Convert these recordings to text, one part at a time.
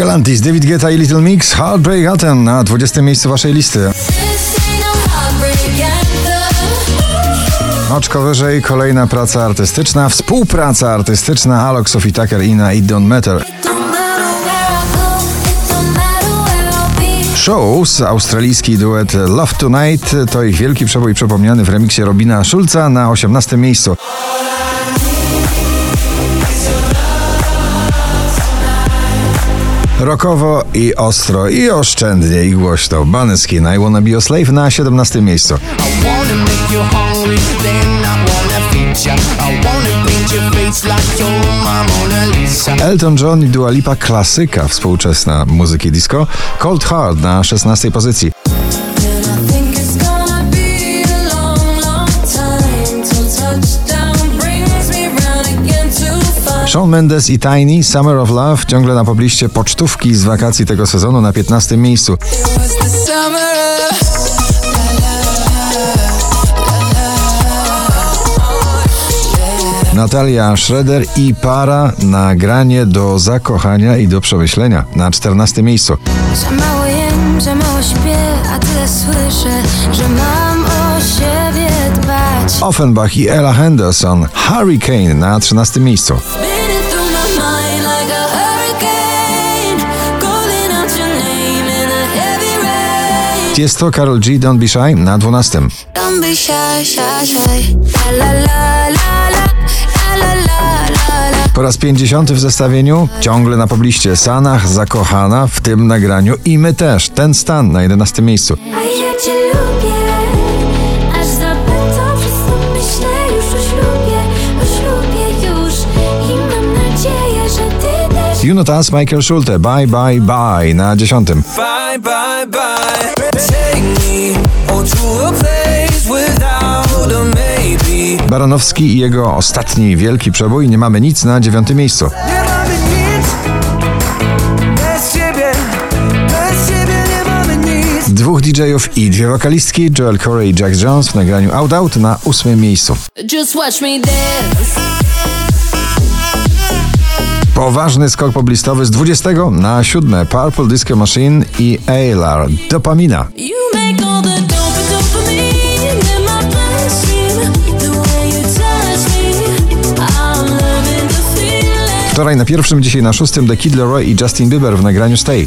Galantis, David Guetta i Little Mix, Heartbreak Anthem na 20 miejscu waszej listy. Oczko wyżej, kolejna praca artystyczna, współpraca artystyczna Alok, Sophie Tucker, i Don't Matter. Shows, australijski duet Love Tonight to ich wielki przebój przypomniany w remiksie Robina Schulza na 18 miejscu. Rokowo i ostro i oszczędnie i głośno. Baneskin I Wanna Be a Slave na 17 miejscu. Elton John i Dua Lipa klasyka współczesna muzyki disco. Cold Heart na 16 pozycji. Shawn Mendes i Tiny, Summer of Love ciągle na pobliście pocztówki z wakacji tego sezonu na 15 miejscu. Natalia Schroeder i para nagranie do zakochania i do przemyślenia na 14 miejscu. Za mało jem, za mało śpię, a tyle słyszę, że mam o siebie dbać. Offenbach i Ella Henderson Hurricane na 13 miejscu. Jest to Karol G. Don't Be Shy na 12. Po raz 50 w zestawieniu, ciągle na pobliście Sanach, Zakochana, w tym nagraniu i my też, ten stan na 11 miejscu. Us, Michael Schulte, Bye Bye Bye na dziesiątym. Bye, bye, bye. Baranowski i jego ostatni wielki przebój Nie mamy nic na dziewiątym miejscu. Nie mamy nic bez ciebie, bez ciebie nie mamy nic. Dwóch DJ-ów i dwie wokalistki, Joel Corey i Jack Jones w nagraniu Out Out na ósmym miejscu. Poważny skok poblistowy z 20 na 7 Purple Disco Machine i Aylar. Dopamina. Wczoraj na pierwszym, dzisiaj na szóstym The Kid Leroy i Justin Bieber w nagraniu Stay.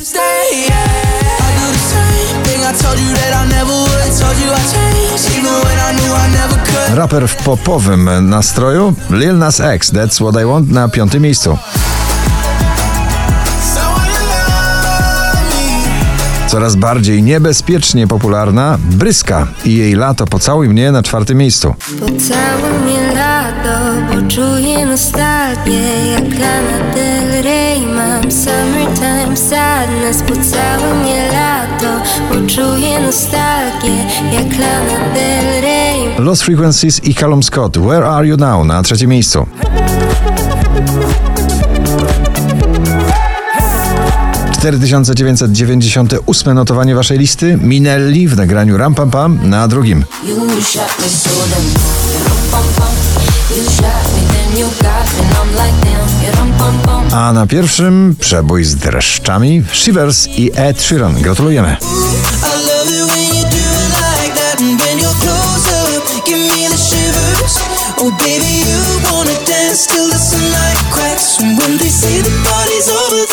Raper w popowym nastroju? Lil Nas X That's What I Want na piątym miejscu. Coraz bardziej niebezpiecznie popularna Bryska i jej lato. Pocałuj mnie na czwartym miejscu. Pocałuj mnie lato, nostalgię jak Lana Del Rey. Mam summertime sadness. Pocałuj mnie lato, nostalgię jak Lana Del Rey. Lost Frequencies i Callum Scott. Where Are You Now? Na trzecim miejscu. 4998 notowanie waszej listy Minelli w nagraniu Ram Pam Pam na drugim. A na pierwszym przebój z dreszczami Shivers i Ed Sheeran. Gratulujemy. Oh baby, you wanna dance till the sunlight cracks. And when they say the party's over,